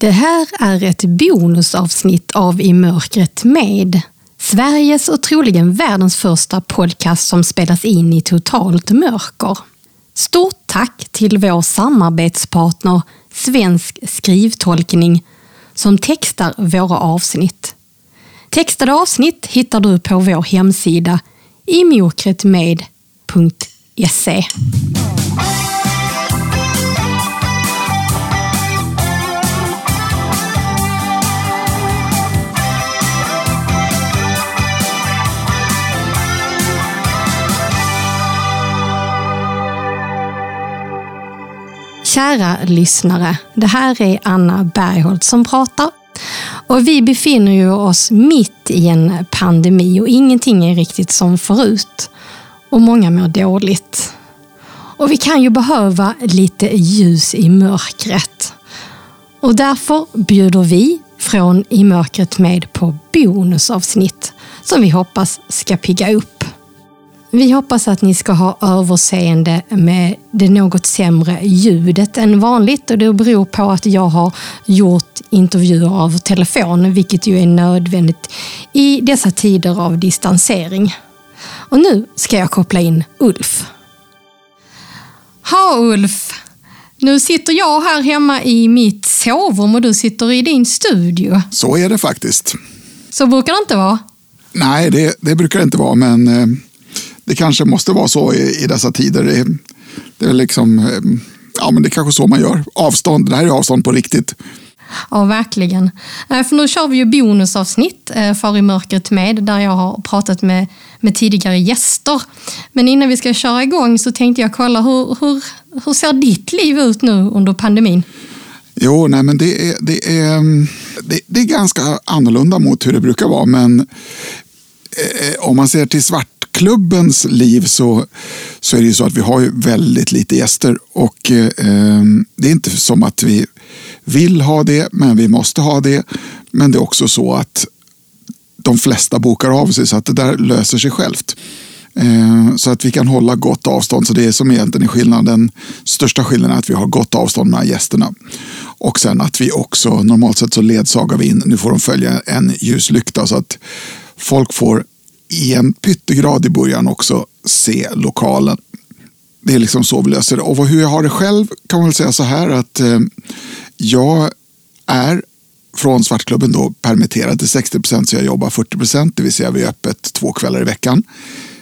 Det här är ett bonusavsnitt av I mörkret med. Sveriges och troligen världens första podcast som spelas in i totalt mörker. Stort tack till vår samarbetspartner Svensk skrivtolkning som textar våra avsnitt. Textade avsnitt hittar du på vår hemsida imokretmed.se. Kära lyssnare, det här är Anna Bergholt som pratar. Och vi befinner ju oss mitt i en pandemi och ingenting är riktigt som förut. Och många mår dåligt. Och vi kan ju behöva lite ljus i mörkret. Och därför bjuder vi från I mörkret med på bonusavsnitt som vi hoppas ska pigga upp. Vi hoppas att ni ska ha överseende med det något sämre ljudet än vanligt och det beror på att jag har gjort intervjuer av telefon, vilket ju är nödvändigt i dessa tider av distansering. Och nu ska jag koppla in Ulf. Ha Ulf! Nu sitter jag här hemma i mitt sovrum och du sitter i din studio. Så är det faktiskt. Så brukar det inte vara? Nej, det, det brukar det inte vara, men eh, det kanske måste vara så i, i dessa tider. Det, det är liksom, eh, ja men det är kanske så man gör. Avstånd, det här är avstånd på riktigt. Ja, verkligen. För nu kör vi ju bonusavsnitt, eh, Far i mörkret med, där jag har pratat med, med tidigare gäster. Men innan vi ska köra igång så tänkte jag kolla, hur, hur, hur ser ditt liv ut nu under pandemin? Jo, nej men det är, det, är, det, det är ganska annorlunda mot hur det brukar vara, men eh, om man ser till svart klubbens liv så, så är det ju så att vi har ju väldigt lite gäster och eh, det är inte som att vi vill ha det, men vi måste ha det. Men det är också så att de flesta bokar av sig så att det där löser sig självt. Eh, så att vi kan hålla gott avstånd. Så det är som egentligen är skillnaden. Största skillnaden är att vi har gott avstånd mellan gästerna. Och sen att vi också, normalt sett så ledsagar vi in, nu får de följa en ljuslykta så att folk får i en pyttegrad i början också se lokalen. Det är liksom så vi löser det. Och hur jag har det själv kan man väl säga så här att eh, jag är från Svartklubben då permitterad till 60 procent så jag jobbar 40 procent. Det vill säga vi är öppet två kvällar i veckan.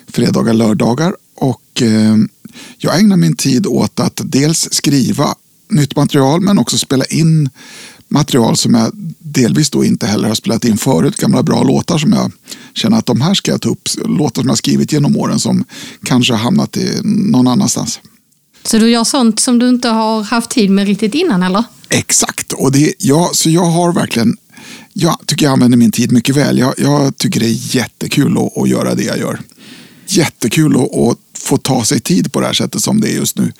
Fredagar, lördagar. Och eh, jag ägnar min tid åt att dels skriva nytt material men också spela in material som jag delvis då inte heller har spelat in förut. Gamla bra låtar som jag känner att de här ska jag ta upp. Låtar som jag skrivit genom åren som kanske har hamnat i någon annanstans. Så du gör sånt som du inte har haft tid med riktigt innan eller? Exakt, och det, ja, så jag har verkligen jag tycker jag använder min tid mycket väl. Jag, jag tycker det är jättekul att, att, göra det jag gör. Jättekul att, att få ta sig tid på det här sättet som det är just nu.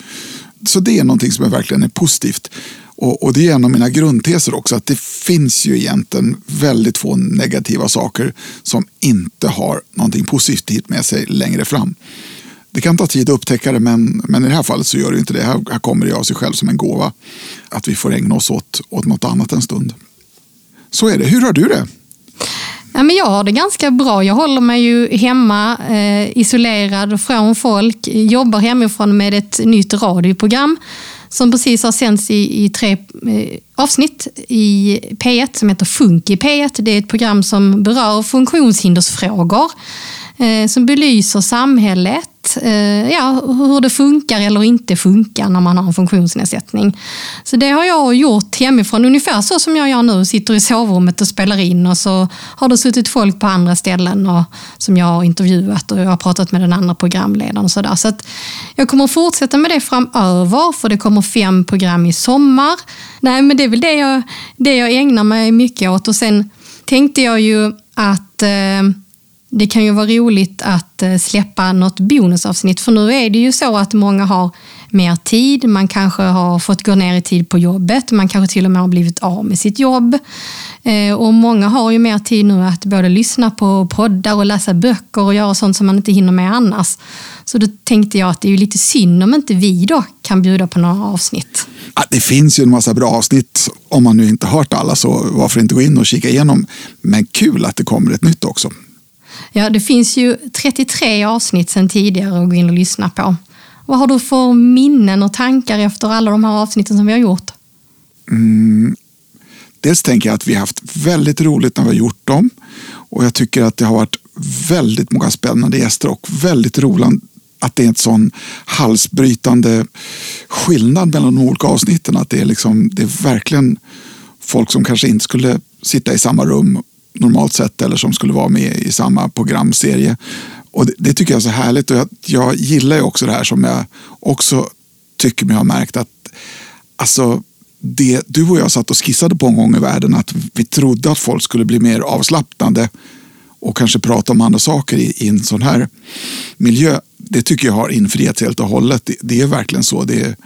Så det är någonting som är verkligen är positivt. Och, och, det är en av mina grundteser också, att det finns ju egentligen väldigt få negativa saker som inte har någonting positivt med sig längre fram. Det kan ta tid att upptäcka det, men, men i det här fallet så gör det inte det. Här, här kommer det av sig själv som en gåva. Att vi får ägna oss åt, åt något annat en stund. Så är det. Hur har du det? Ja, men jag har det ganska bra. Jag håller mig ju hemma, eh, isolerad från folk. Jobbar hemifrån med ett nytt radioprogram som precis har sänts i, i tre eh, avsnitt i P1 som heter Funk i P1. Det är ett program som berör funktionshindersfrågor, eh, som belyser samhället Eh, ja, hur det funkar eller inte funkar när man har en funktionsnedsättning. Så det har jag gjort hemifrån, ungefär så som jag gör nu. Sitter i sovrummet och spelar in och så har det suttit folk på andra ställen och, som jag har intervjuat och jag har pratat med den andra programledaren. Och så där. så att jag kommer fortsätta med det framöver för det kommer fem program i sommar. Nej, men det är väl det jag, det jag ägnar mig mycket åt och sen tänkte jag ju att eh, det kan ju vara roligt att eh, släppa något bonusavsnitt för nu är det ju så att många har mer tid, man kanske har fått gå ner i tid på jobbet, man kanske till och med har blivit av med sitt jobb. Eh, och många har ju mer tid nu att både lyssna på poddar och läsa böcker och göra sånt som man inte hinner med annars. Så då tänkte jag att det är ju lite synd om inte vi då kan bjuda på några avsnitt. Det finns ju en massa bra avsnitt. Om man nu inte hört alla så varför inte gå in och kika igenom. Men kul att det kommer ett nytt också. Ja, det finns ju 33 avsnitt sedan tidigare att gå in och lyssna på. Vad har du för minnen och tankar efter alla de här avsnitten som vi har gjort? Mm. Dels tänker jag att vi har haft väldigt roligt när vi har gjort dem. Och jag tycker att det har varit väldigt många spännande gäster och väldigt roligt att det är en sån halsbrytande skillnad mellan de olika avsnitten. Att det är, liksom, det är verkligen folk som kanske inte skulle sitta i samma rum normalt sett eller som skulle vara med i samma programserie. Och det, det tycker jag är så härligt och jag, jag gillar ju också det här som jag också tycker mig ha märkt att alltså det du och jag satt och skissade på en gång i världen att vi trodde att folk skulle bli mer avslappnade och kanske prata om andra saker i, i en sån här miljö. Det tycker jag har infriats helt och hållet. Det, det är verkligen så. Det är,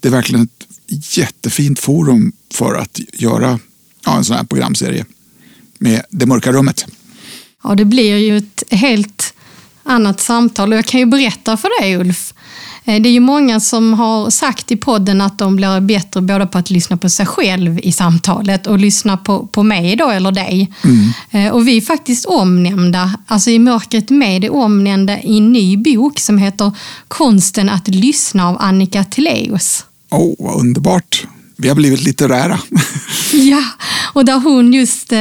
det är verkligen ett jättefint forum för att göra ja, en sån här programserie med Det mörka rummet. Ja, det blir ju ett helt annat samtal och jag kan ju berätta för dig Ulf. Eh, det är ju många som har sagt i podden att de blir bättre både på att lyssna på sig själv i samtalet och lyssna på, på mig då, eller dig. Mm. Eh, och vi är faktiskt omnämnda, alltså i Mörkret med är omnämnda i en ny bok som heter Konsten att lyssna av Annika Teleus. Åh, oh, vad underbart! Vi har blivit litterära. ja, och där hon just eh,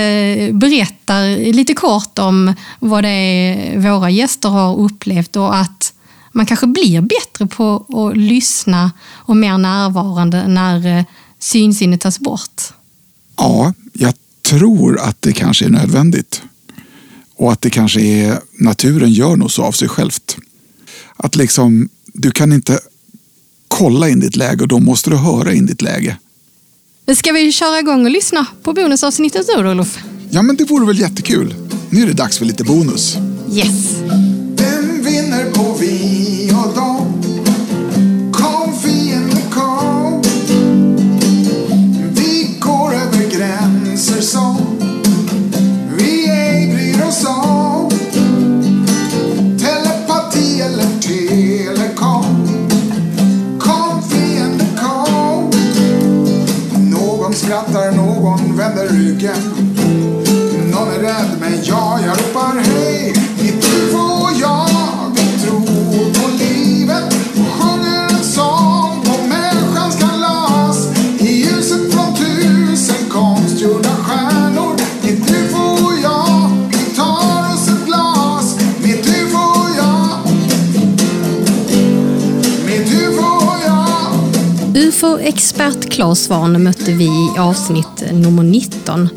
berättar lite kort om vad det är våra gäster har upplevt och att man kanske blir bättre på att lyssna och mer närvarande när eh, synsinnet tas bort. Ja, jag tror att det kanske är nödvändigt. Och att det kanske är naturen gör nog så av sig självt. Att liksom, du kan inte kolla in ditt läge och då måste du höra in ditt läge. Ska vi köra igång och lyssna på bonusavsnittet nu Olof? Ja, men det vore väl jättekul. Nu är det dags för lite bonus. Yes. Någon vänder ryggen. Någon är rädd, men jag, jag ropar hej. Mitt liv och jag, vi tror på livet och sjunger en sång på människans kalas. I ljuset från tusen konstgjorda stjärnor. Mitt liv och jag, vi tar oss ett glas. Mitt liv och jag, mitt liv och jag. UFO-expert Claes Svahn mötte vi i avsnitt nummer 19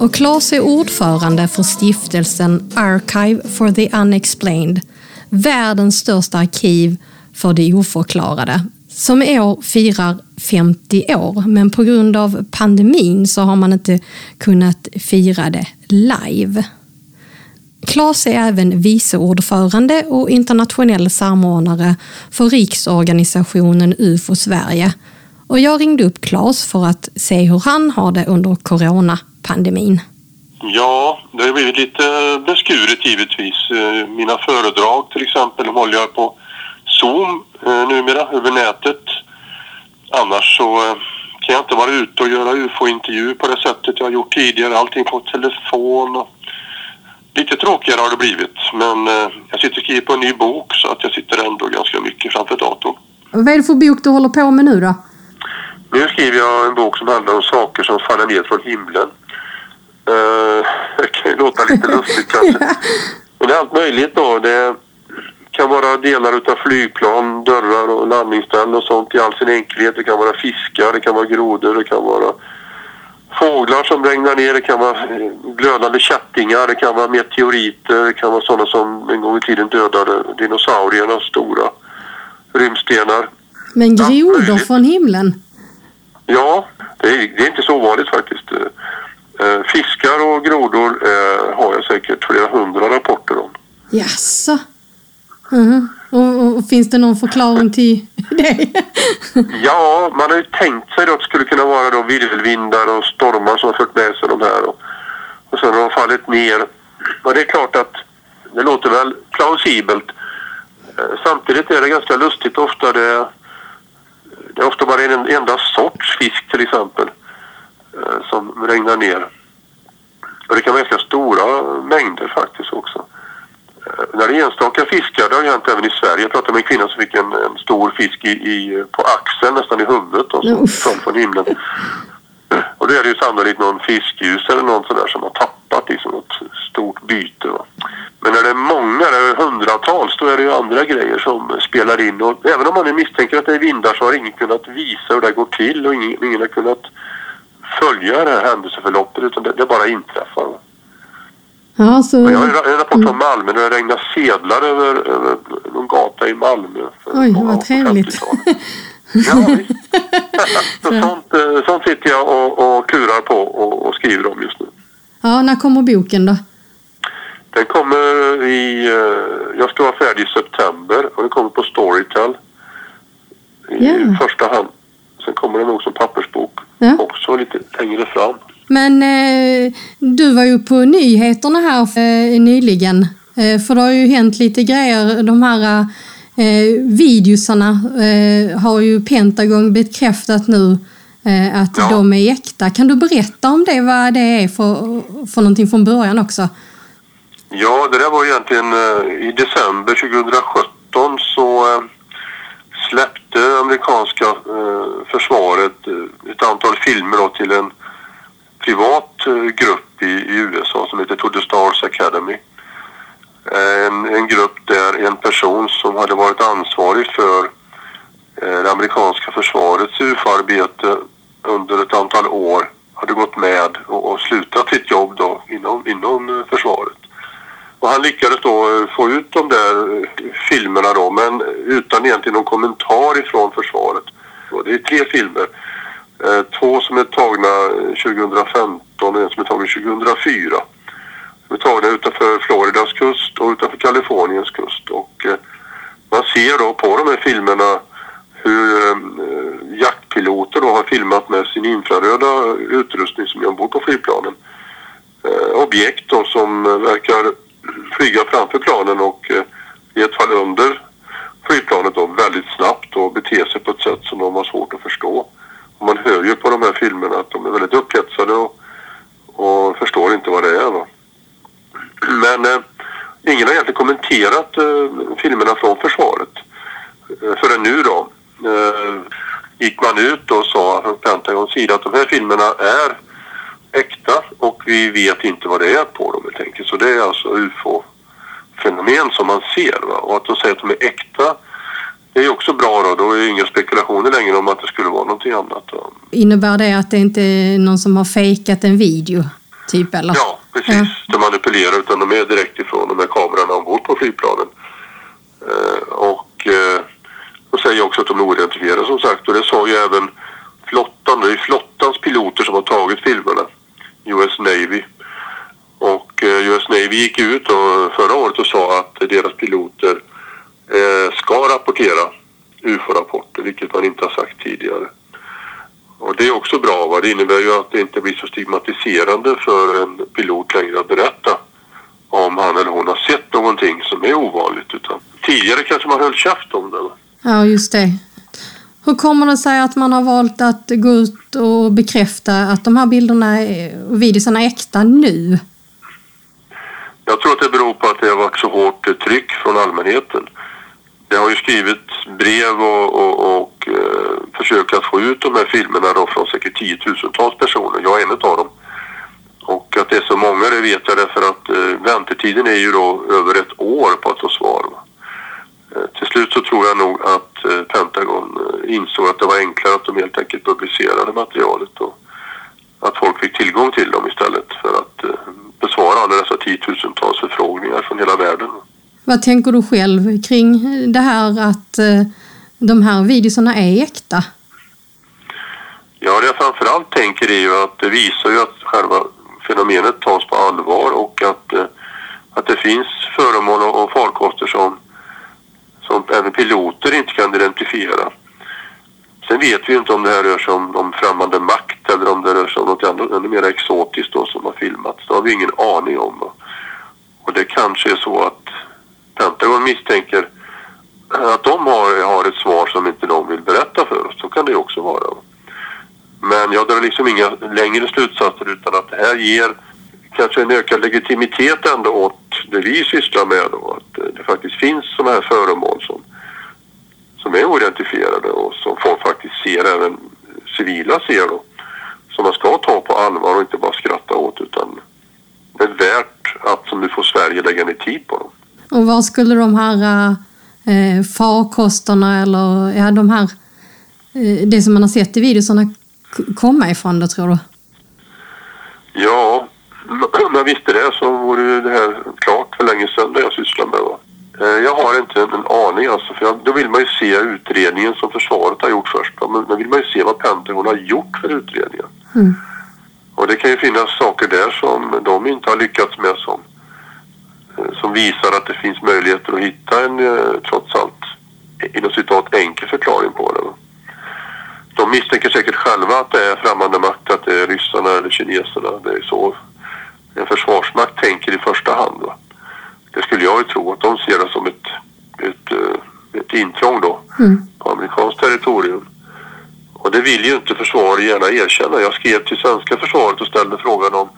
och Claes är ordförande för stiftelsen Archive for the Unexplained, världens största arkiv för det oförklarade, som i år firar 50 år. Men på grund av pandemin så har man inte kunnat fira det live. Claes är även vice ordförande och internationell samordnare för riksorganisationen UFO Sverige. Och jag ringde upp Claes för att se hur han har det under coronapandemin. Ja, det har blivit lite beskuret givetvis. Eh, mina föredrag till exempel håller jag på Zoom eh, numera över nätet. Annars så eh, kan jag inte vara ute och göra UFO-intervju på det sättet jag har gjort tidigare. Allting på telefon lite tråkigare har det blivit. Men jag sitter och skriver på en ny bok så att jag sitter ändå ganska mycket framför datorn. Vad är det för bok du håller på med nu då? Nu skriver jag en bok som handlar om saker som faller ner från himlen. Uh, det kan ju låta lite lustigt kanske. Och det är allt möjligt då. Det kan vara delar utav flygplan, dörrar och landningsställen och sånt i all sin enkelhet. Det kan vara fiskar, det kan vara grodor, det kan vara fåglar som regnar ner, det kan vara glödande kättingar, det kan vara meteoriter, det kan vara sådana som en gång i tiden dödade dinosaurierna, stora rymdstenar. Men grodor från himlen? Ja, det är, det är inte så ovanligt faktiskt. Eh, fiskar och grodor eh, har jag säkert flera hundra rapporter om. Jaså? Mm. Och, och, finns det någon förklaring till det? Ja, man har ju tänkt sig att det skulle kunna vara då virvelvindar och stormar som har fört med sig de här. Och, och sen har de fallit ner. Och det är klart att det låter väl plausibelt. Eh, Samtidigt är det ganska lustigt ofta. Det, det är ofta bara en enda sorts fisk till exempel eh, som regnar ner. Och det kan vara ganska stora mängder faktiskt också. Eh, När det är enstaka fiskar, det har hänt även i Sverige. Jag pratade med en kvinna som fick en, en stor fisk i, i, på axeln, nästan i huvudet, och Uff. föll från himlen. Och då är det ju sannolikt någon fiskljus eller någon sån där som har tappat liksom något stort byte. Va? Men när det är många, det är hundratals, då är det ju andra grejer som spelar in. Och även om man nu misstänker att det är vindar så har ingen kunnat visa hur det går till och ingen, ingen har kunnat följa det här händelseförloppet utan det, det bara inträffar. Va? Ja, så... Jag har en rapport från Malmö där det regnar sedlar över, över någon gata i Malmö. för Oj, vad trevligt. 50-talet. Ja. Så sånt, eh, sånt sitter jag och, och klurar på och, och skriver om just nu. Ja, när kommer boken då? Den kommer i... eh, Jag ska vara färdig i september och den kommer på Storytel. I Ja. första hand. Sen kommer den nog som pappersbok Ja. också lite längre fram. Men eh, du var ju på nyheterna här eh, nyligen. Eh, för det har ju hänt lite grejer. De här eh, videosarna eh, har ju Pentagon bekräftat nu att Ja. de är äkta. Kan du berätta om det, vad det är för, för någonting från början också? Ja, det där var egentligen eh, i december 2017 så eh, släppte amerikanska eh, försvaret eh, ett antal filmer då, till en privat eh, grupp i, i USA som heter To the Stars Academy. Eh, En, en grupp där en person som hade varit ansvarig för eh, Eh, det amerikanska försvarets UFO-arbete under ett antal år hade gått med och, och slutat sitt jobb då inom, inom eh, försvaret. Och han lyckades då eh, få ut de där filmerna då men utan egentligen någon kommentar ifrån försvaret. Och det är tre filmer. Två som är tagna 2015 och en som är tagen 2004. De är tagna utanför Floridas kust och utanför Kaliforniens kust. Och eh, man ser då på de här filmerna hur eh, jaktpiloter då har filmat med sin infraröda utrustning som är ombord på flygplanen. Eh, objekt då som eh, verkar flyga framför planen och eh, i ett fall under flygplanet då väldigt snabbt och bete sig på ett sätt som de har svårt att förstå. Och man hör ju på de här filmerna att de är väldigt upphetsade och, och förstår inte vad det är. Va? Men eh, ingen har egentligen kommenterat eh, filmerna från försvaret eh, förrän nu då. Eh, gick man ut och sa från Pentagons sida att de här filmerna är äkta och vi vet inte vad det är på dem helt enkelt. Så det är alltså ufo-fenomen som man ser. Va? Och att de säger att de är äkta det är också bra då. Då är det inga spekulationer längre om att det skulle vara någonting annat. Va? Innebär det att det inte är någon som har fejkat en video? Typ eller? Ja, precis. Ja. De manipulerar utan de är direkt ifrån de här kamerorna ombord på flygplanen. Eh, och eh, de säger också att de är oidentifierade som sagt och det sa ju även flottan. Det är flottans piloter som har tagit filmerna. US Navy. Och eh, US Navy gick ut och förra året och sa att deras piloter eh, ska rapportera UFO-rapporter, vilket man inte har sagt tidigare. Och det är också bra. Va? Det innebär ju att det inte blir så stigmatiserande för en pilot längre att berätta om han eller hon har sett någonting som är ovanligt. Utan tidigare kanske man höll käft om det. Va? Ja, just det. Hur kommer det sig att man har valt att gå ut och bekräfta att de här bilderna och videorna är äkta nu? Jag tror att det beror på att det har varit så hårt tryck från allmänheten. Det har ju skrivit brev och, och, och eh, försökt att få ut de här filmerna då från säkert tiotusentals personer. Jag är en av dem. Och att det är så många det vet jag därför att eh, väntetiden är ju då över ett år på att få svar. Eh, till slut så tror jag nog att eh, Pentagon eh, insåg att det var enklare att de helt enkelt publicerade materialet och att folk fick tillgång till dem istället för att eh, besvara alla dessa tiotusentals förfrågningar från hela världen. Vad tänker du själv kring det här att eh, de här videorna är äkta? Ja, det jag framförallt tänker är ju att det visar ju att själva fenomenet tas på allvar och att, eh, att det finns föremål och, och farkoster som, som även piloter inte kan identifiera. Sen vet vi inte om det här rör sig om, om främmande makt eller om det rör sig om något ännu, ännu mer exotiskt då som har filmats. Det har vi ingen aning om. Då. Och det kanske är så att Pentagon misstänker att de har, har ett svar som inte de vill berätta för oss. Så kan det också vara. Men jag drar liksom inga längre slutsatser utan att det här ger kanske en ökad legitimitet ändå åt det vi sysslar med då. Att det faktiskt finns sådana här föremål som, som är oidentifierade och som folk faktiskt ser, även civila ser då. Som man ska ta på allvar och inte bara skratta åt utan det är värt att som nu får Sverige lägga ner tid på dem. Och var skulle de här eh, farkosterna eller ja, de här, eh, det som man har sett i videorna komma ifrån då tror du? Ja, om jag visste det så vore det här klart för länge sedan det jag sysslar med. Va? Eh, jag har inte en aning alltså, för jag, då vill man ju se utredningen som försvaret har gjort först. Men då vill man ju se vad Pentagon har gjort för utredningen. Mm. Och det kan ju finnas saker där som de inte har lyckats med som, eh, som visar att det finns möjligheter att hitta en eh, trots allt inom citat enkel förklaring på det. De misstänker säkert själva att det är främmande makt, att det är ryssarna eller kineserna. Det är så en försvarsmakt tänker i första hand. Va? Det skulle jag ju tro att de ser det som ett, ett, eh, ett intrång då mm. på amerikanskt territorium. Och det vill ju gärna erkänna. Jag skrev till svenska försvaret och ställde frågan om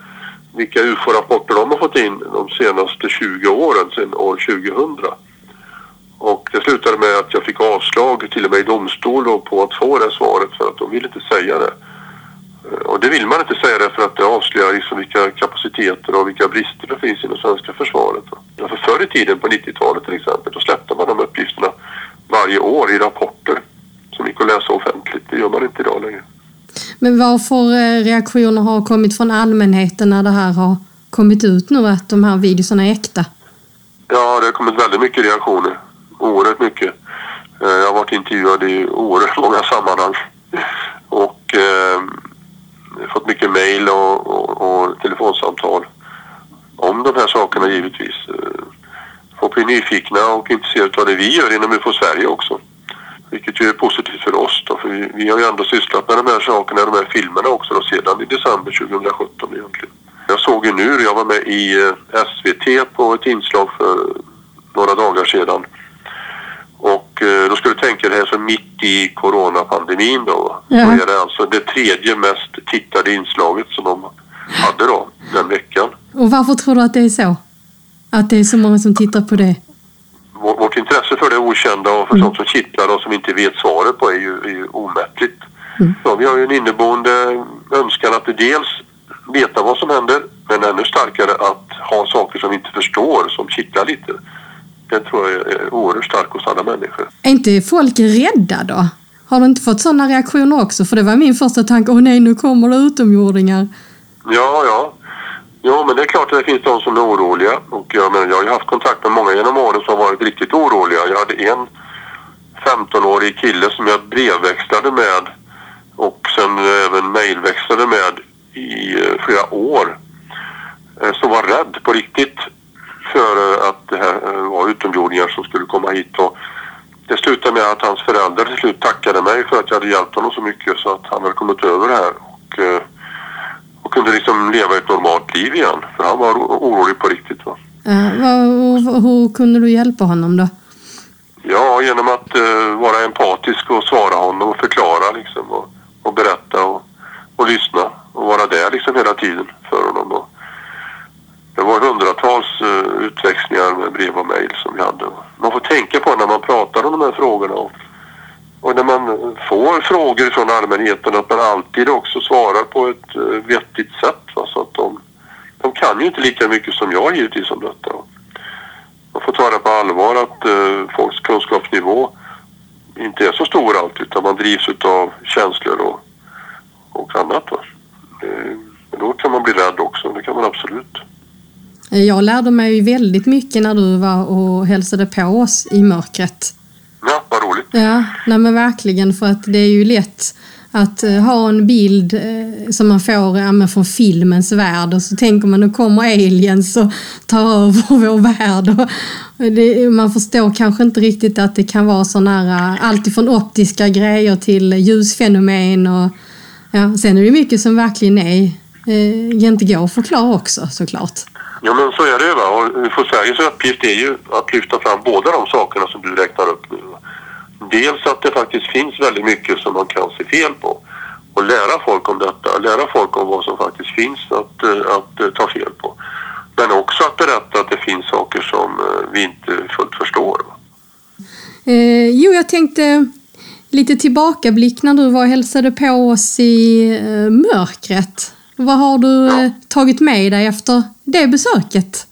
vilka UFO-rapporter de har fått in de senaste 20 åren, sedan år 2000. Och det slutade med att jag fick avslag till och med i domstol på att få det svaret för att de ville inte säga det. Eh, och det vill man inte säga därför att det avslöjar liksom vilka kapaciteter och vilka brister det finns inom svenska försvaret. För förr i tiden på 90-talet till exempel, då släppte man de uppgifterna varje år i rapporter som gick att läsa offentligt. Det gör man inte idag längre. Men varför för eh, reaktioner har kommit från allmänheten när det här har kommit ut nu att de här videorna är äkta? Ja, det har kommit väldigt mycket reaktioner. Oerhört mycket. Eh, jag har varit intervjuad i oerhört många sammanhang. Och eh, fått mycket mejl och, och, och, telefonsamtal om de här sakerna givetvis. Eh, folk blir nyfikna och intresserade av det vi gör inom UFO Sverige också. Vilket ju är positivt för oss då, för vi, vi har ju ändå sysslat med de här sakerna, de här filmerna också då, sedan i december 2017 egentligen. Jag såg ju nu, jag var med i eh, SVT på ett inslag för några dagar sedan. Och eh, då ska du tänka dig här så mitt i coronapandemin då. Ja. Så är det alltså det tredje mest tittade inslaget som de hade då den veckan. Och varför tror du att det är så? Att det är så många som tittar på det? Vårt intresse för det okända och för mm. sånt som kittlar och som vi inte vet svaret på är ju, är ju omättligt. Mm. Så vi har ju en inneboende önskan att dels veta vad som händer men ännu starkare att ha saker som vi inte förstår som kittlar lite. Det tror jag är oerhört starkt hos alla människor. Är inte folk rädda då? Har du inte fått sådana reaktioner också? För det var min första tanke, åh nej nu kommer det utomjordingar. Ja, ja. Jo, men det är klart att det finns de som är oroliga. Och jag, menar, jag har ju haft kontakt med många genom åren som har varit riktigt oroliga. Jag hade en 15-årig kille som jag brevväxlade med och sen även mejlväxlade med i eh, flera år. Eh, som var rädd på riktigt för eh, att det här var utomjordingar som skulle komma hit. Och det slutade med att hans föräldrar till slut tackade mig för att jag hade hjälpt honom så mycket så att han hade kommit över det här. Och, och kunde liksom leva ett normalt liv igen. För han var orolig på riktigt. Va? Uh, hur kunde du hjälpa honom då? Ja, genom att uh, vara empatisk och svara honom och förklara liksom och, och berätta och, och lyssna och vara där liksom hela tiden för honom. Då. Det var hundratals uh, utväxlingar med brev och mejl som vi hade. Man får tänka på när man pratar om de här frågorna och och när man får frågor från allmänheten att man alltid också svarar på ett eh, vettigt sätt. Va? Så att de, de kan ju inte lika mycket som jag givetvis om detta. Man får ta det på allvar att eh, folks kunskapsnivå inte är så stor alltid utan man drivs av känslor och, och annat. Va? Eh, då kan man bli rädd också, det kan man absolut. Jag lärde mig väldigt mycket när du var och hälsade på oss i mörkret. Ja, roligt. Ja, nej men verkligen för att det är ju lätt att uh, ha en bild uh, som man får uh, från filmens värld och så tänker man nu kommer aliens och tar över vår värld. Det, man förstår kanske inte riktigt att det kan vara sådana här, allt ifrån optiska grejer till ljusfenomen och ja, sen är det mycket som verkligen är, eh, inte går att förklara också såklart. Ja men så är det ju va. Och för Sveriges uppgift är ju att lyfta fram båda de sakerna som du räknar upp nu. Dels att det faktiskt finns väldigt mycket som man kan se fel på och lära folk om detta, lära folk om vad som faktiskt finns att, eh, att, eh, ta fel på. Men också att berätta att det finns saker som eh, vi inte fullt förstår. Eh, jo, jag tänkte lite tillbakablick när du var och hälsade på oss i eh, mörkret. Vad har du ja. tagit med dig efter det besöket?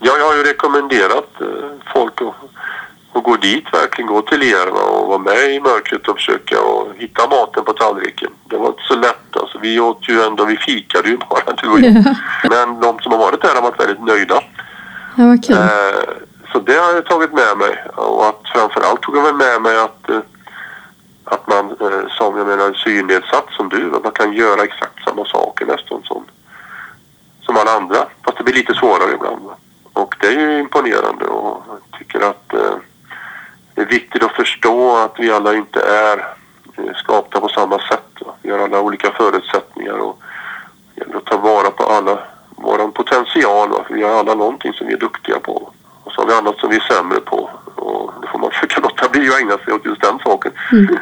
Ja, jag har ju rekommenderat folk att och gå dit verkligen, gå till er och vara med i mörkret och försöka och hitta maten på tallriken. Det var inte så lätt alltså. Vi åt ju ändå, vi fikade ju bara du och jag. Men de som har varit där har varit väldigt nöjda. Ja, vad kul. Eh, så det har jag tagit med mig och att framförallt tog jag väl med mig att eh, att man eh, som jag menar synnedsatt som du, att man kan göra exakt samma saker nästan som, som alla andra. Fast det blir lite svårare ibland. Och det är ju imponerande och jag tycker att eh, det är viktigt att förstå att vi alla inte är eh, skapta på samma sätt. Vi har alla olika förutsättningar och det gäller att ta vara på alla vår potential. Vi har alla någonting som vi är duktiga på och så har vi annat som vi är sämre på. Och då får man försöka låta bli att ägna sig åt just den saken. Mm.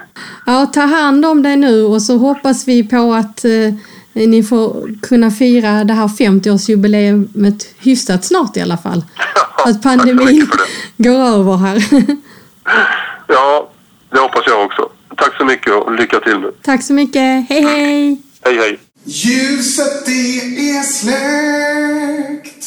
Ja, ta hand om dig nu och så hoppas vi på att eh, ni får kunna fira det här 50-årsjubileumet hyfsat snart i alla fall. att pandemin går över här. Ja, det hoppas jag också. Tack så mycket och lycka till nu. Tack så mycket. Hej, hej! Hej, hej! Ljuset det är släckt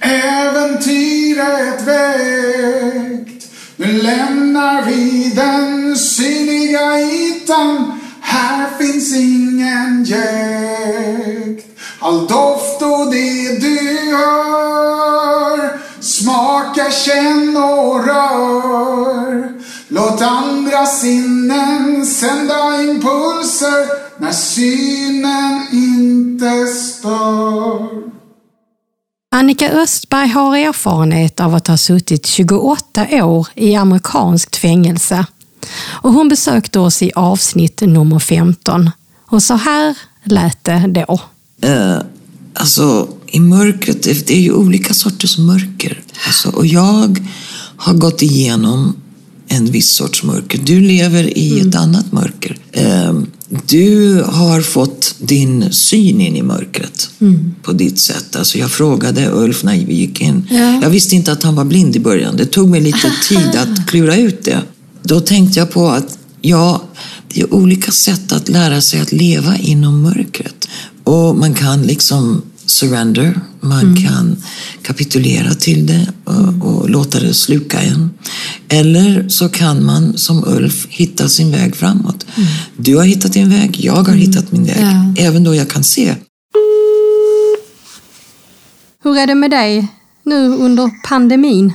Äventyret väckt Nu lämnar vi den synliga ytan Här finns ingen jäkt All doft och det du hör Smaka, känn och rör Låt andra sinnen sända impulser när synen inte stör. Annika Östberg har erfarenhet av att ha suttit 28 år i amerikanskt fängelse. Och hon besökte oss i avsnitt nummer 15. Och så här lät det då. Uh, alltså, i mörkret, det är ju olika sorters mörker. Alltså, och jag har gått igenom en viss sorts mörker. Du lever i mm. ett annat mörker. Ehm, du har fått din syn in i mörkret mm. på ditt sätt. Alltså jag frågade Ulf när vi gick in. Ja. Jag visste inte att han var blind i början. Det tog mig lite tid att klura ut det. Då tänkte jag på att ja, det är olika sätt att lära sig att leva inom mörkret. Och man kan liksom surrender. Man mm. kan kapitulera till det och, och, låta det sluka en. Eller så kan man som Ulf hitta sin väg framåt. Mm. Du har hittat din väg, jag har mm. hittat min väg. Ja. Även då jag kan se. Hur är det med dig nu under pandemin?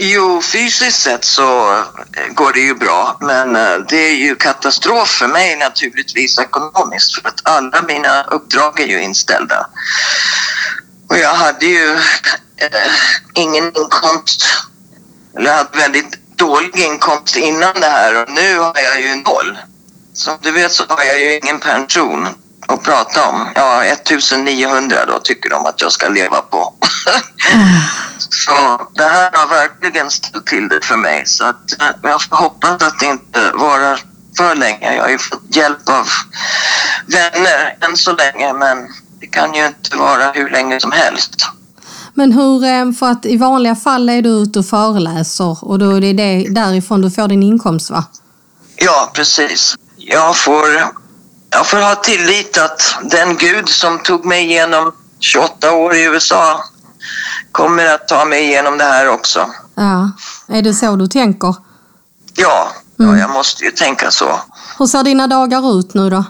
Jo, fysiskt sett så eh, går det ju bra, men eh, det är ju katastrof för mig naturligtvis ekonomiskt för att alla mina uppdrag är ju inställda. Och jag hade ju eh, ingen inkomst, eller jag hade väldigt dålig inkomst innan det här och nu har jag ju noll. Som du vet så har jag ju ingen pension att prata om. Ja, 1900 då tycker de att jag ska leva på. Så det här har verkligen ställt till det för mig. Så att, eh, jag hoppas att det inte varar för länge. Jag har ju fått hjälp av vänner än så länge men det kan ju inte vara hur länge som helst. Men hur, eh, för att i vanliga fall är du ute och föreläser och då är det därifrån du får din inkomst va? Ja, precis. Jag får, jag får ha tillit att den gud som tog mig igenom 28 år i USA kommer att ta mig igenom det här också. Ja, är det så du tänker? Ja, mm. ja jag måste ju tänka så. Hur ser dina dagar ut nu då?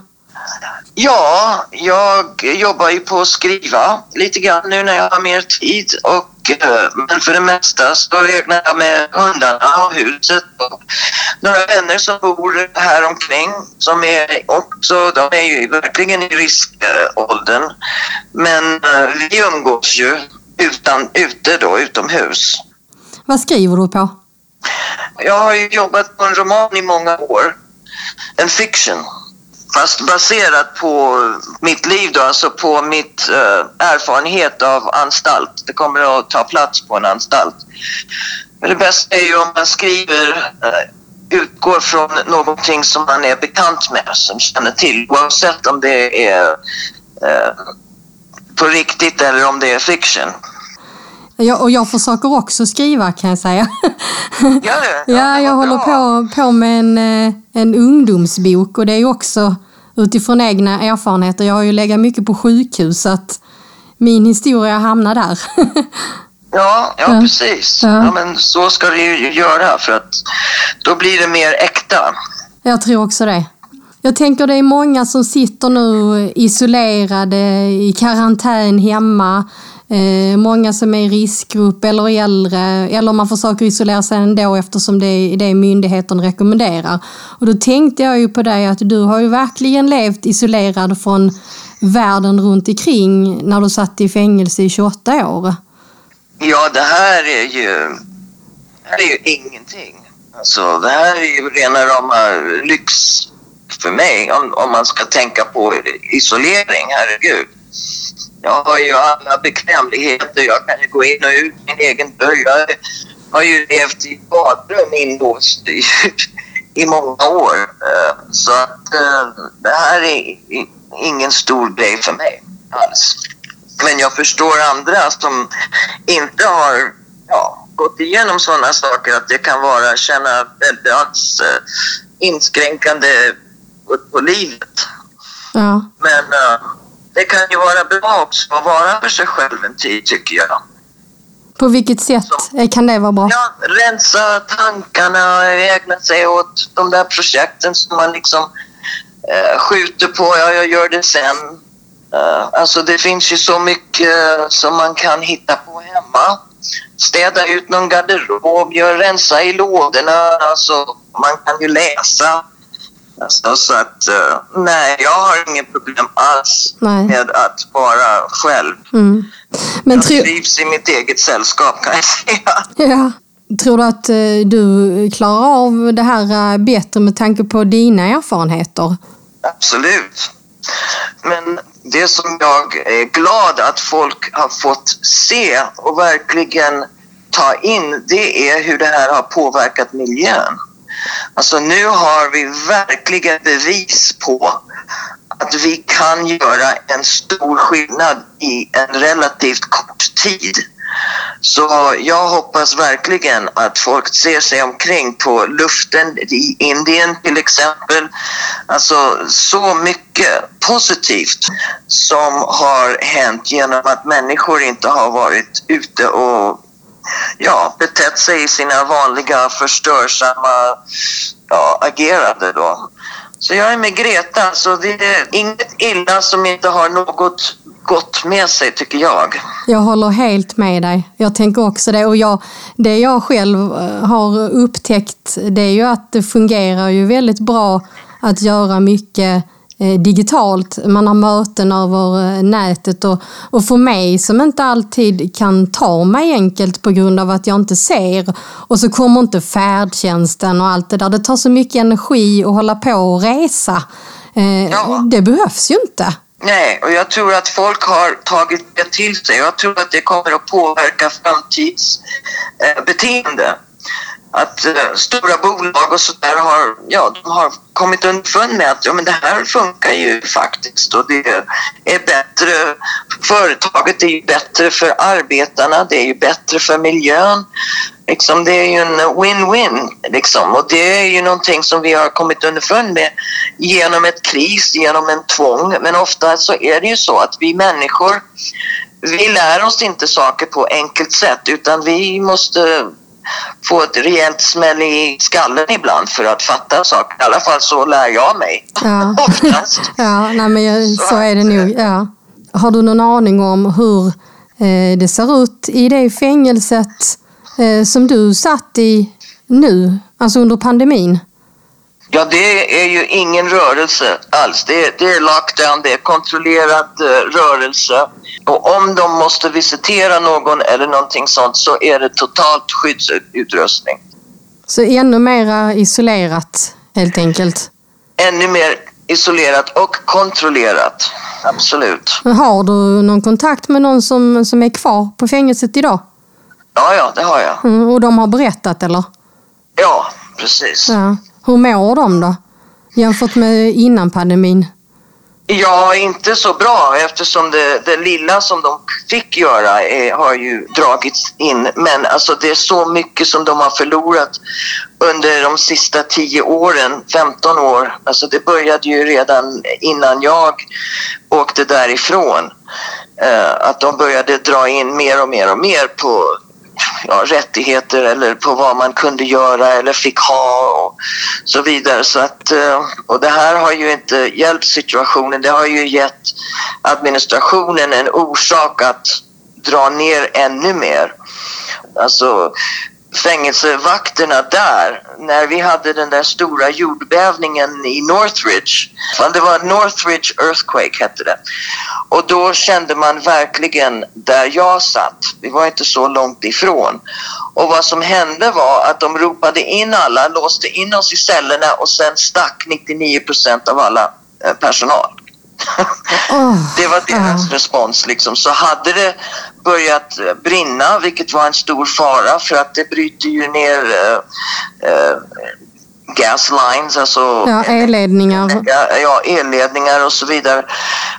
Ja, jag jobbar ju på att skriva lite grann nu när jag har mer tid. Och, eh, men för det mesta så räknar jag med hundarna och huset och några vänner som bor här omkring som är också, de är ju verkligen i riskåldern. Men eh, vi umgås ju utan, ute då, utomhus. Vad skriver du på? Jag har ju jobbat på en roman i många år. En fiction. Fast baserat på mitt liv då, alltså på mitt uh, erfarenhet av anstalt. Det kommer att ta plats på en anstalt. Men det bästa är ju om man skriver, uh, utgår från någonting som man är bekant med, som känner till. Oavsett om det är uh, på riktigt eller om det är fiction. Jag, och jag försöker också skriva kan jag säga. Gör du? ja, jag håller på, på med en, eh, en ungdomsbok och det är också utifrån egna erfarenheter. Jag har ju legat mycket på sjukhus så att min historia hamnar där. ja, ja, ja, precis. Ja. ja. men så ska det ju göra för att då blir det mer äkta. Jag tror också det. Jag tänker det är många som sitter nu isolerade i karantän hemma Eh, många som är i riskgrupp eller äldre, eller man försöker isolera sig ändå eftersom det är det myndigheten rekommenderar. Och då tänkte jag ju på dig att du har ju verkligen levt isolerad från världen runt omkring när du satt i fängelse i 28 år. Ja, det här är ju, det här är ju ingenting. Alltså, det här är ju rena rama lyx för mig om, om man ska tänka på isolering, herregud. Jag har ju alla bekvämligheter. Jag kan ju gå in och ut min egen dörr. Jag har ju levt i badrum inlåst i, i många år. Eh, så att eh, det här är ingen stor grej för mig alls. Men jag förstår andra som inte har ja, gått igenom sådana saker att det kan vara känna väldigt alltså, inskränkande på, livet. Ja. Men det kan ju vara bra också att vara för sig själv en tid tycker jag. På vilket sätt Så, kan det vara bra? Ja, rensa tankarna, ägna sig åt de där projekten som man liksom eh, skjuter på. Ja, jag gör det sen. Uh, alltså det finns ju så mycket som man kan hitta på hemma. Städa ut någon garderob, gör, rensa i lådorna. Alltså, man kan ju läsa. Alltså, så att, uh, nej, jag har inget problem alls nej. med att vara själv. Mm. Men jag trivs i mitt eget sällskap kan jag säga. Ja. Tror du att uh, du klarar av det här uh, bättre med tanke på dina erfarenheter? Absolut. Men det som jag är glad att folk har fått se och verkligen ta in, det är hur det här har påverkat miljön. Alltså nu har vi verkligen bevis på att vi kan göra en stor skillnad i en relativt kort tid. Så jag hoppas verkligen att folk ser sig omkring på luften i Indien till exempel. Alltså så mycket positivt som har hänt genom att människor inte har varit ute och ja, betett sig i sina vanliga förstörsamma ja, agerande då. Så jag är med Greta, så det är inget illa som inte har något gott med sig tycker jag. Jag håller helt med dig. Jag tänker också det. Och jag, det jag själv eh, har upptäckt det är ju att det fungerar ju väldigt bra att göra mycket digitalt. Man har möten över eh, nätet och, och för mig som inte alltid kan ta mig enkelt på grund av att jag inte ser och så kommer inte färdtjänsten och allt det där. Det tar så mycket energi att hålla på och resa. Eh, ja. Det behövs ju inte. Nej, och jag tror att folk har tagit det till sig. Jag tror att det kommer att påverka framtidsbeteende att uh, stora bolag och sådär har, ja, de har kommit underfund med att ja, men det här funkar ju faktiskt och det är bättre. Företaget är ju bättre för arbetarna, det är ju bättre för miljön. Liksom, det är ju en win-win liksom. och det är ju någonting som vi har kommit underfund med genom ett kris, genom en tvång. Men ofta så är det ju så att vi människor, vi lär oss inte saker på enkelt sätt utan vi måste få ett rejält smäll i skallen ibland för att fatta saker. I alla fall så lär jag mig. Ja. Oftast. Ja, nej, men jag, Så så är det nog. Ja. Har du någon aning om hur eh, det ser ut i det fängelset eh, som du satt i nu, alltså under pandemin? Ja, det är ju ingen rörelse alls. Det är, det är lockdown, det är kontrollerad eh, rörelse. Och om de måste visitera någon eller någonting sånt så är det totalt skyddsutrustning. Så ännu mera isolerat helt enkelt. Ännu mer isolerat och kontrollerat. Absolut. Har du någon kontakt med någon som, som är kvar på fängelset idag? Ja, ja, det har jag. Mm, och de har berättat eller? Ja, precis. Ja. Hur mår de då? Jämfört med innan pandemin? Ja, inte så bra eftersom det, det lilla som de fick göra är, har ju dragits in. Men alltså det är så mycket som de har förlorat under de sista 10 åren, 15 år. Alltså det började ju redan innan jag åkte därifrån. Eh, att de började dra in mer och mer och mer på ja, rättigheter eller på vad man kunde göra eller fick ha och så vidare. Så att, eh, och det här har ju inte hjälpt situationen. Det har ju gett administrationen en orsak att dra ner ännu mer. Alltså fängelsevakterna där, när vi hade den där stora jordbävningen i Northridge. Det var Northridge Earthquake hette det. Och då kände man verkligen där jag satt, vi var inte så långt ifrån. Och vad som hände var att de ropade in alla, låste in oss i cellerna och sen stack 99 procent av alla eh, personal. Det var deras ja. respons. Liksom. Så hade det börjat eh, brinna, vilket var en stor fara för att det bryter ju ner eh, eh, gas lines, alltså Ja, elledningar. ja, elledningar och så vidare.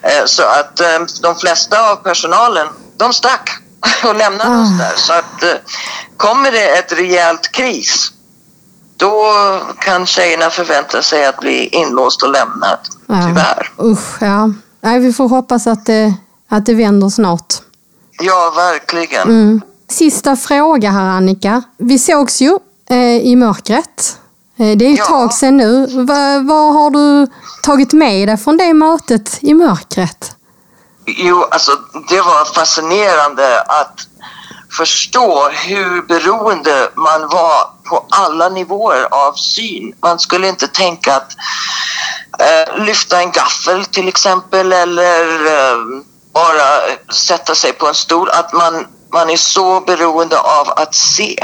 Eh, så att eh, de flesta av personalen, de stack och lämnade oss Ah. där. Så att eh, kommer det ett rejält kris, då kan tjejerna förvänta sig att bli inlåst och lämnad. Ja. Tyvärr. Usch, ja. Nej, vi får hoppas att det, att det vänder snart. Ja, verkligen. Mm. Sista fråga här Annika. Vi sågs ju eh, i mörkret. Eh, det är ju ett Ja. tag sedan nu. Va, vad har du tagit med dig från det mötet i mörkret? Jo, alltså det var fascinerande att förstå hur beroende man var på alla nivåer av syn. Man skulle inte tänka att eh, lyfta en gaffel till exempel eller eh, bara sätta sig på en stol. Att man, man är så beroende av att se.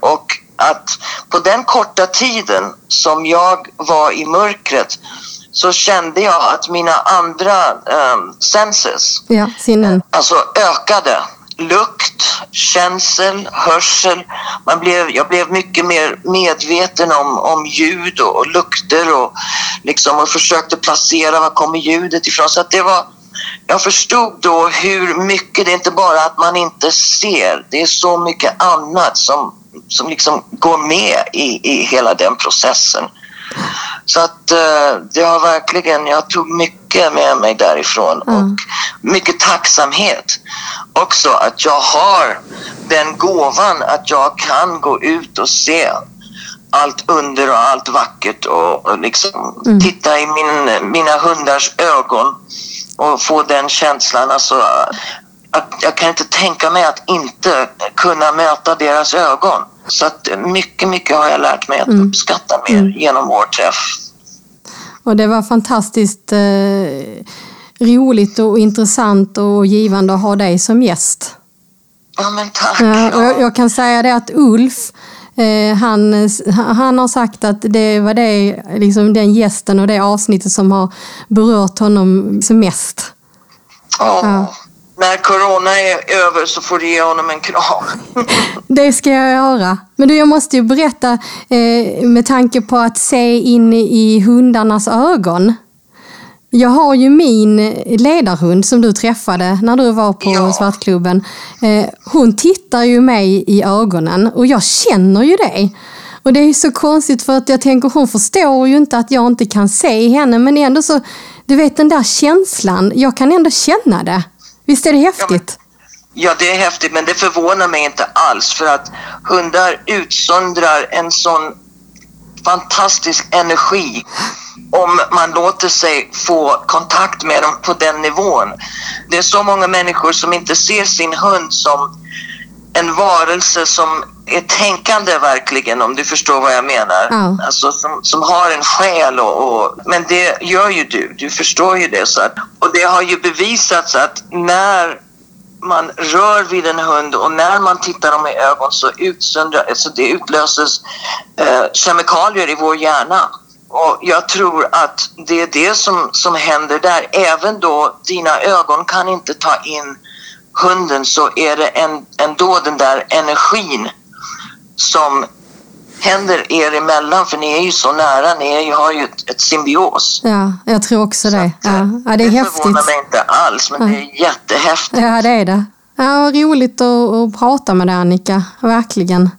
Och att på den korta tiden som jag var i mörkret så kände jag att mina andra um, senses Ja, sinnen. alltså ökade. Lukt, känsel, hörsel. Man blev, jag blev mycket mer medveten om, om ljud och, och lukter och, liksom, och försökte placera var kommer ljudet ifrån. Så att det var, jag förstod då hur mycket, det är inte bara att man inte ser, det är så mycket annat som, som liksom går med i, i hela den processen. Så att eh, det har verkligen, jag tog mycket med mig därifrån och mycket tacksamhet också att jag har den gåvan att jag kan gå ut och se allt under och allt vackert och, och liksom titta i min, mina hundars ögon och få den känslan. Alltså, att jag kan inte tänka mig att inte kunna möta deras ögon. Så att mycket, mycket har jag lärt mig att uppskatta mer genom vår träff. Och det var fantastiskt eh, roligt och intressant och givande att ha dig som gäst. Ja, men tack. Ja, och jag, jag kan säga det att Ulf, eh, han, han har sagt att det var det, liksom den gästen och det avsnittet som har berört honom mest. Ja. Ja. När corona är över så får du ge honom en kram. Det ska jag göra. Men du, jag måste ju berätta eh, med tanke på att se in i hundarnas ögon. Jag har ju min ledarhund som du träffade när du var på Ja. Svartklubben. Eh, hon tittar ju mig i ögonen och jag känner ju det. Och det är så konstigt för att jag tänker hon förstår ju inte att jag inte kan se henne men ändå så, du vet den där känslan, jag kan ändå känna det. Visst är det häftigt? Ja, det är häftigt, men det förvånar mig inte alls för att hundar utsöndrar en sån fantastisk energi om man låter sig få kontakt med dem på den nivån. Det är så många människor som inte ser sin hund som en varelse som är tänkande verkligen, om du förstår vad jag menar. Ja. Alltså som, som har en själ och, och, men det gör ju du, du förstår ju det. Så att, och det har ju bevisats att när man rör vid en hund och när man tittar dem i ögon så utsöndrar, alltså det utlöses eh, kemikalier i vår hjärna. Och jag tror att det är det som, som händer där. Även då dina ögon kan inte ta in hunden så är det en, ändå den där energin som händer er emellan för ni är ju så nära, ni ju, har ju ett, ett symbios. Ja, jag tror också det. Så att, Ja. Ja, det är häftigt. förvånar mig inte alls men det är jättehäftigt. Ja, det är det. Ja, roligt att, att prata med dig Annika, verkligen.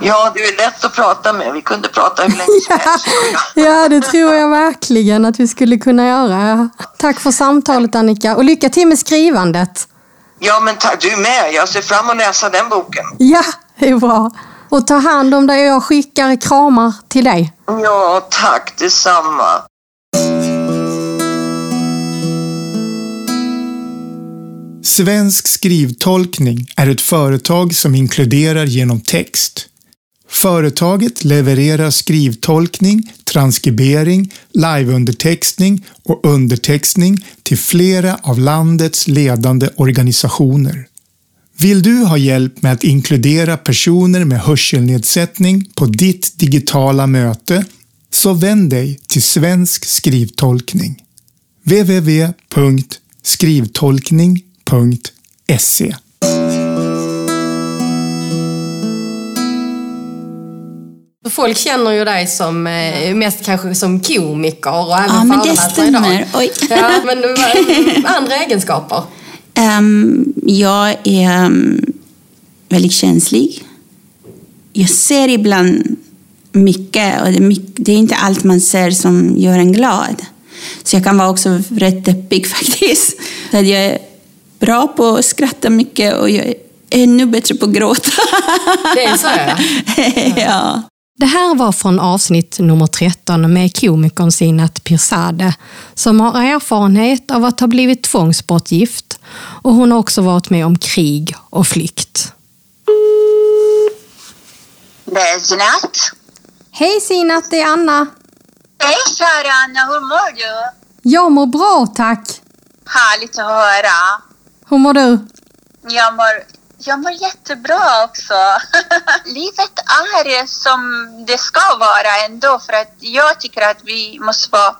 Ja, du är lätt att prata med. Vi kunde prata hur länge som helst. Ja, det tror jag verkligen att vi skulle kunna göra. Ja. Tack för samtalet Annika och lycka till med skrivandet. Ja, men ta, du med. Jag ser fram emot att läsa den boken. Ja, det är bra. Och ta hand om dig och jag skickar kramar till dig. Ja, tack detsamma. Svensk skrivtolkning är ett företag som inkluderar genom text. Företaget levererar skrivtolkning, transkribering, liveundertextning och undertextning till flera av landets ledande organisationer. Vill du ha hjälp med att inkludera personer med hörselnedsättning på ditt digitala möte så vänd dig till Svensk skrivtolkning. www.skrivtolkning.se Folk känner ju dig som eh, mest kanske som komiker och även Ja, men det stämmer. Oj. Ja, men andra egenskaper? Ehm, jag är ehm, väldigt känslig. Jag ser ibland mycket och det är, mycket, det är inte allt man ser som gör en glad. Så jag kan vara också rätt deppig faktiskt. Så jag är bra på att skratta mycket och jag är ännu bättre på att gråta. Det är så ja. ja. Det här var från avsnitt nummer 13 med komikern Sinat Pirzadeh som har erfarenhet av att ha blivit tvångsbortgift och hon har också varit med om krig och flykt. Det är Zinat. Hej Sinat, det är Anna. Hej kära Anna, hur mår du? Jag mår bra tack. Härligt att höra. Hur mår du? Jag mår, jag mår jättebra också. Livet är som det ska vara ändå för att jag tycker att vi måste vara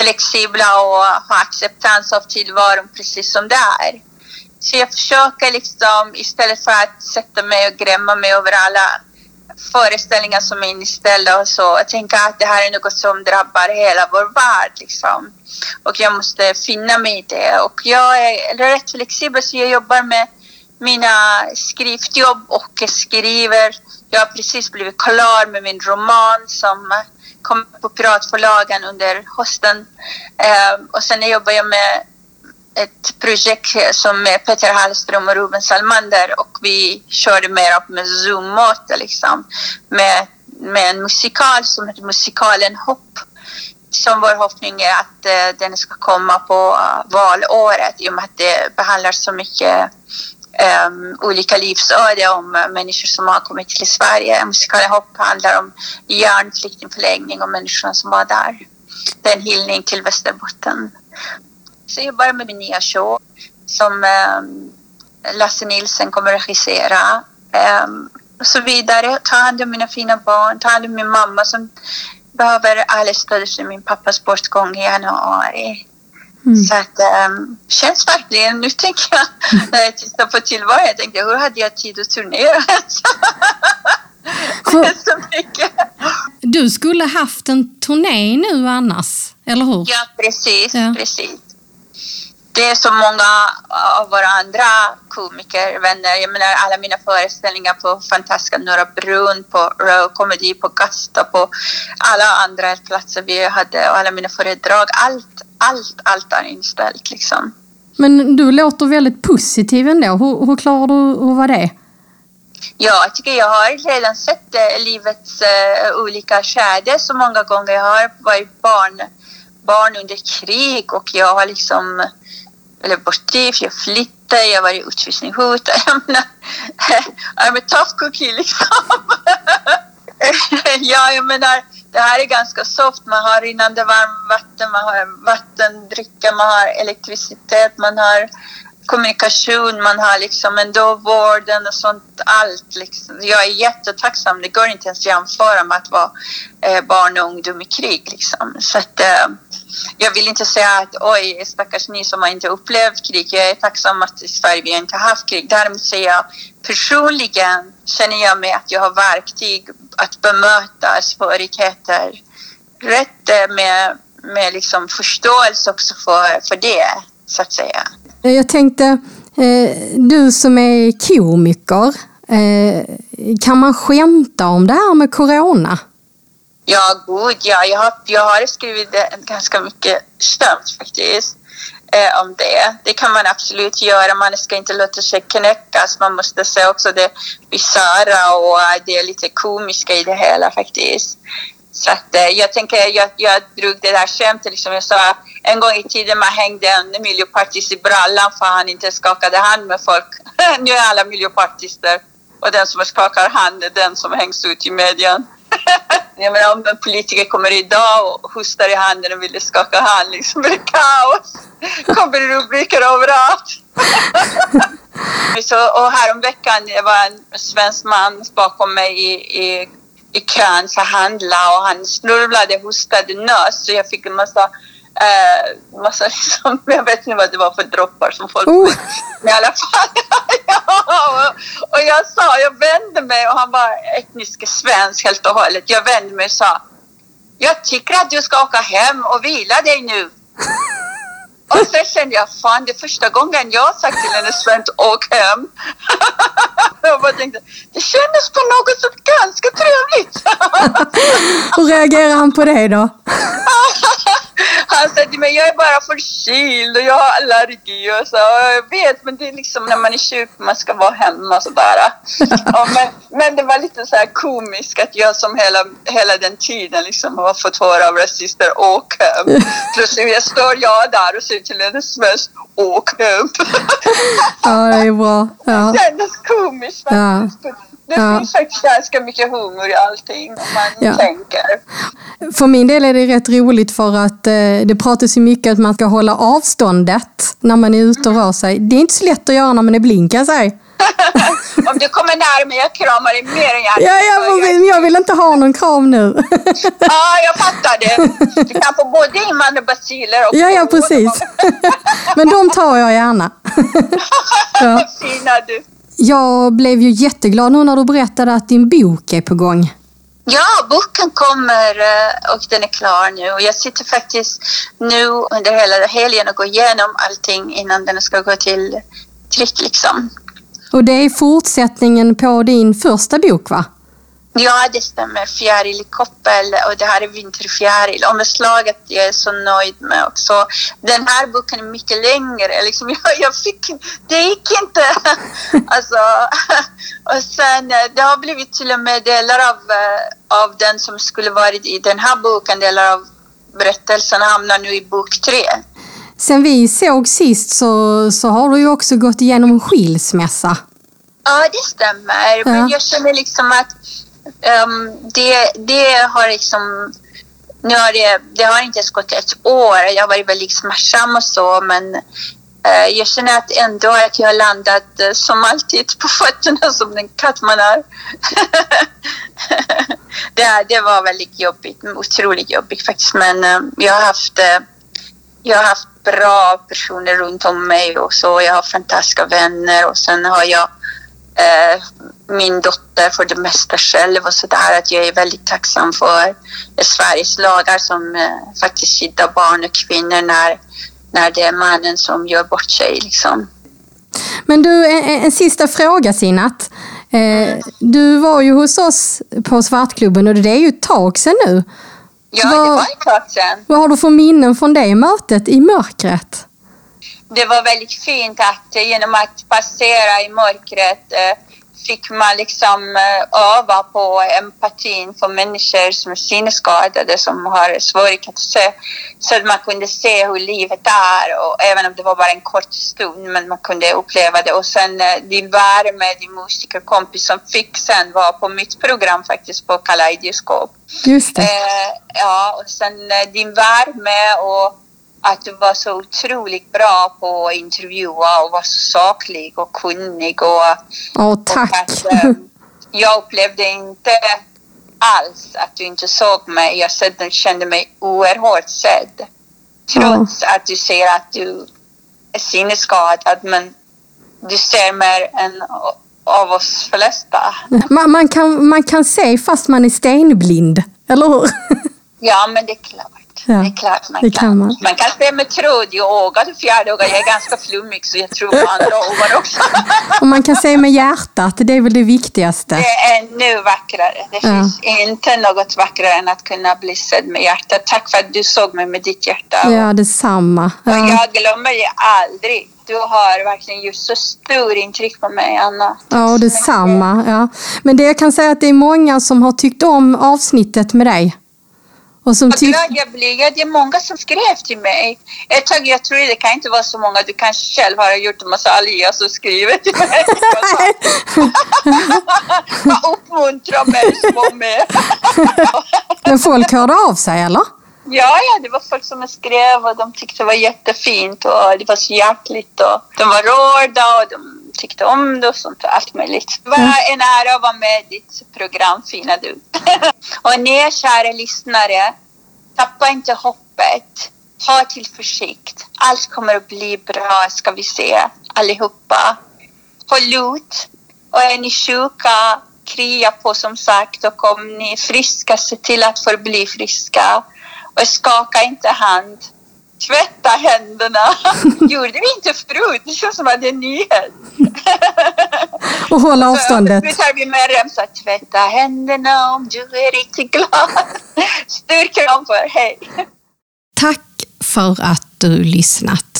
flexibla och ha acceptans av tillvaron precis som det är. Så jag försöker liksom istället för att sätta mig och grämma mig över alla föreställningar som är inställda och så. Jag tänker att det här är något som drabbar hela vår värld liksom. Och jag måste finna mig i det. Och jag är rätt flexibel så jag jobbar med mina skriftjobb och skriver. Jag har precis blivit klar med min roman som kom på Piratförlagen under hösten. Eh, och sen jobbar jag med ett projekt som är Peter Hallström och Ruben Salmander och vi körde mer upp med Zoom-möte liksom. Med, med en musikal som heter musikalen Hopp. Som vår förhoppning är att eh, den ska komma på uh, valåret i och med att det behandlar så mycket um, olika livsöden om eh, människor som har kommit till Sverige. Musikalen Hopp handlar om järnflyktingförläggning och människorna som var där. Det är en hyllning till Västerbotten. Så jag jobbar med min nya show som um, Lasse Nilsen kommer att regissera. Um, och så vidare. Ta hand om mina fina barn, ta hand om min mamma som behöver all stöd efter min pappas bortgång i januari. Så att um, känns verkligen, nu tänker jag när jag tittar på tillvaron, jag tänkte hur hade jag tid att turnera? så mycket. Du skulle haft en turné nu annars, eller hur? Ja, precis, Ja. precis. Det är så många av våra andra komiker, vänner, jag menar alla mina föreställningar på Fantastiska Norra Brunn, på Row Comedy, på Gasta, på alla andra platser vi hade och alla mina föredrag. Allt, allt, allt är inställt liksom. Men du låter väldigt positiv ändå. Hur, hur klarar du att vara det? Ja, jag tycker jag har redan sett eh, livets eh, olika skärder så många gånger. Jag har varit barn, barn under krig och jag har liksom eller bortgift, jag flyttade, jag var i utvisningshotad. I'm a tough cookie liksom. ja, jag menar, det här är ganska soft. Man har rinnande varmvatten, man har vattendricka, man har elektricitet, man har kommunikation, man har liksom ändå vården och sånt, allt. Liksom. Jag är jättetacksam. Det går inte ens att jämföra med att vara eh, barn och ungdom i krig. Liksom. Så att, eh, jag vill inte säga att oj, stackars ni som har inte upplevt krig. Jag är tacksam att i Sverige vi inte har haft krig. Däremot säger jag personligen känner jag mig att jag har verktyg att bemöta svårigheter rätt eh, med, med liksom förståelse också för, för det, så att säga. Eh, jag tänkte, eh, du som är komiker, eh, kan man skämta om det här med corona? Ja, god ja. Jag har, jag har skrivit ganska mycket skämt faktiskt eh, om det. Det kan man absolut göra. Man ska inte låta sig knäckas. Man måste se också det bisarra och det lite komiska i det hela faktiskt. Så att, eh, jag tänker, jag, jag drog det där skämtet, liksom jag sa en gång i tiden man hängde en miljöpartist i brallan för han inte skakade hand med folk. nu är alla miljöpartister och den som skakar hand är den som hängs ut i medien. jag menar om en politiker kommer idag och hostar i handen och vill skaka hand, liksom blir det kaos. kommer det rubriker överallt. så, och häromveckan var en svensk man bakom mig i, i i kön för att handla och han snurvlade, hostade, nös så jag fick en massa eh, massa liksom, jag vet inte vad det var för droppar som folk oh. Men i alla fall, ja, och, och, jag sa, jag vände mig och han var etnisk svensk helt och hållet. Jag vände mig och sa, jag tycker att du ska åka hem och vila dig nu. Och sen kände jag, fan det är första gången jag har sagt till en svensk åk hem. jag bara tänkte, det kändes på något sätt ganska trevligt. Hur reagerar han på det då? Han sa till mig, jag är bara förkyld och jag har allergi och så. Jag vet, men det är liksom när man är sjuk, man ska vara hemma och sådär. Ja, men, men det var lite så här komiskt att jag som hela, hela den tiden liksom har fått höra av rasister, åk hem. Plötsligt står jag där och säger till en svensk, åk hem. Ja, det är bra. Ja. Det komiskt faktiskt. Ja. Det ja. finns faktiskt ganska mycket humor i allting om man ja. tänker. För min del är det rätt roligt för att eh, det pratas ju mycket att man ska hålla avståndet när man är ute och rör sig. Det är inte så lätt att göra när man är jag säga. Om du kommer närmare, jag kramar dig mer än gärna. Ja, jag, jag, jag vill inte ha någon kram nu. ja, jag fattar det. Du kan få både invandrarbaciller och... Ja, ja, precis. Men de tar jag gärna. ja. Fina du. Jag blev ju jätteglad nu när du berättade att din bok är på gång. Ja, boken kommer eh, och den är klar nu. Och jag sitter faktiskt nu under hela helgen och går igenom allting innan den ska gå till tryck. Liksom. Och det är fortsättningen på din första bok, va? Ja, det stämmer. Fjäril i koppel och det här är vinterfjäril. Omslaget jag är så nöjd med också. Den här boken är mycket längre. Liksom jag, jag fick, det gick inte. alltså, och sen, eh, det har blivit till och med delar av, eh, av den som skulle varit i den här boken, delar av berättelsen hamnar nu i bok tre. Sen vi såg sist så, så har du ju också gått igenom en skilsmässa. Ja, det stämmer. Ja. Men jag känner liksom att um, det, det har liksom... Nu har det, det har inte ens gått ett år. Jag har varit väldigt smärtsam och så, men uh, jag känner att ändå att jag har landat uh, som alltid på fötterna som den katt man är. det, det var väldigt jobbigt, otroligt jobbigt faktiskt. Men uh, jag har haft jag har haft bra personer runt om mig och så. Jag har fantastiska vänner och sen har jag eh, min dotter för det mesta själv och så där att jag är väldigt tacksam för Sveriges lagar som eh, faktiskt skyddar barn och kvinnor när, när det är mannen som gör bort sig liksom. Men du, en, en sista fråga Sinat. Eh, du var ju hos oss på Svartklubben och det är ju ett tag sedan nu. Ja, vad, det var ett tag sedan. Vad har du för minnen från det mötet i mörkret? det var väldigt fint att eh, genom att passera i mörkret eh, fick man liksom eh, öva på empatin för människor som är synskadade, som har svårighet att se. Så att man kunde se hur livet är, och även om det var bara en kort stund, men man kunde uppleva det. Och sen eh, din värme, din musikerkompis som fick sen vara på mitt program faktiskt på Kaleidoskop. Just det. Eh, ja, och sen eh, din värme och att du var så otroligt bra på att intervjua och var så saklig och kunnig. Och, Åh, tack. och att, eh, jag upplevde inte alls att du inte såg mig. Jag kände mig oerhört sedd. Trots att du säger att du är sinnesskadad, men du ser mer än av oss flesta. Man, man, kan, man kan se fast man är stenblind, eller hur? Ja, men det är klart. Ja, det är klart man kan. kan man. Man kan se med tredje ögat och fjärde ögat. Jag är ganska flummig så jag tror på andra ögon också. Och man kan se med hjärtat, det är väl det viktigaste. Det är ännu vackrare. Det Ja. finns inte något vackrare än att kunna bli sedd med hjärtat. Tack för att du såg mig med ditt hjärta. Ja, detsamma. Och Ja. jag glömmer det aldrig. Du har verkligen gjort så stor intryck på mig, Anna. Ja, och detsamma. Ja. Men det jag kan säga att det är många som har tyckt om avsnittet med dig. Och som Vad glad jag. Ja, det är många som skrev till mig. Ett tag jag tror det kan inte vara så många. Du kanske själv har gjort en massa alias och skrivit till mig. Vad uppmuntrar mig som var med. Men folk hörde av sig, eller? Ja, ja, det var folk som skrev och de tyckte det var jättefint och det var så hjärtligt och de var rörda och de tyckte om det och sånt och allt möjligt. Det var en ära att vara med i ditt program, fina du. och ni kära lyssnare, tappa inte hoppet. Ha tillförsikt. Allt kommer att bli bra, ska vi se, allihopa. Håll ut. Och är ni sjuka, krya på som sagt och om ni är friska, se till att förbli friska. Och skaka inte hand. Tvätta händerna. Gjorde vi inte förut? Det känns som att det är en nyhet. Och håll avståndet. Nu tar vi med remsa. Tvätta händerna om du är riktigt glad. Stor kram på er. Hej! Tack för att du lyssnat.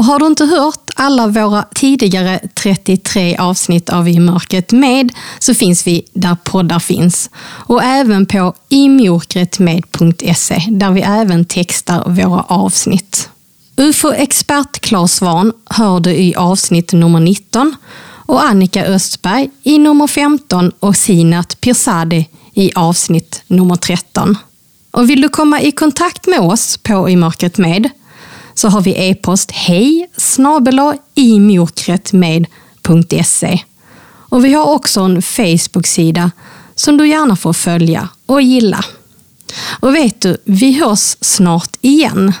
Och har du inte hört alla våra tidigare 33 avsnitt av I mörkret med så finns vi där poddar finns. Och även på imjorkretmed.se där vi även textar våra avsnitt. UFO-expert Claes Svahn hör du i avsnitt nummer 19 och Annika Östberg i nummer 15 och Sinat Pirzadeh i avsnitt nummer 13. Och vill du komma i kontakt med oss på I mörkret med så har vi e-post hej snabel-a Och vi har också en Facebook-sida som du gärna får följa och gilla. Och vet du, vi hörs snart igen.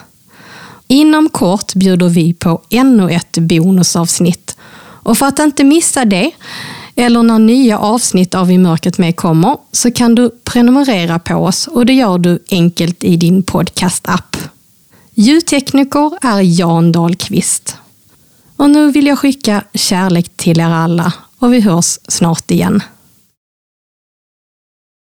Inom kort bjuder vi på ännu ett bonusavsnitt. Och för att inte missa det, eller när nya avsnitt av I mörkret med kommer, så kan du prenumerera på oss och det gör du enkelt i din podcast-app. Ljudtekniker är Jan Dahlqvist. Och nu vill jag skicka kärlek till er alla och vi hörs snart igen.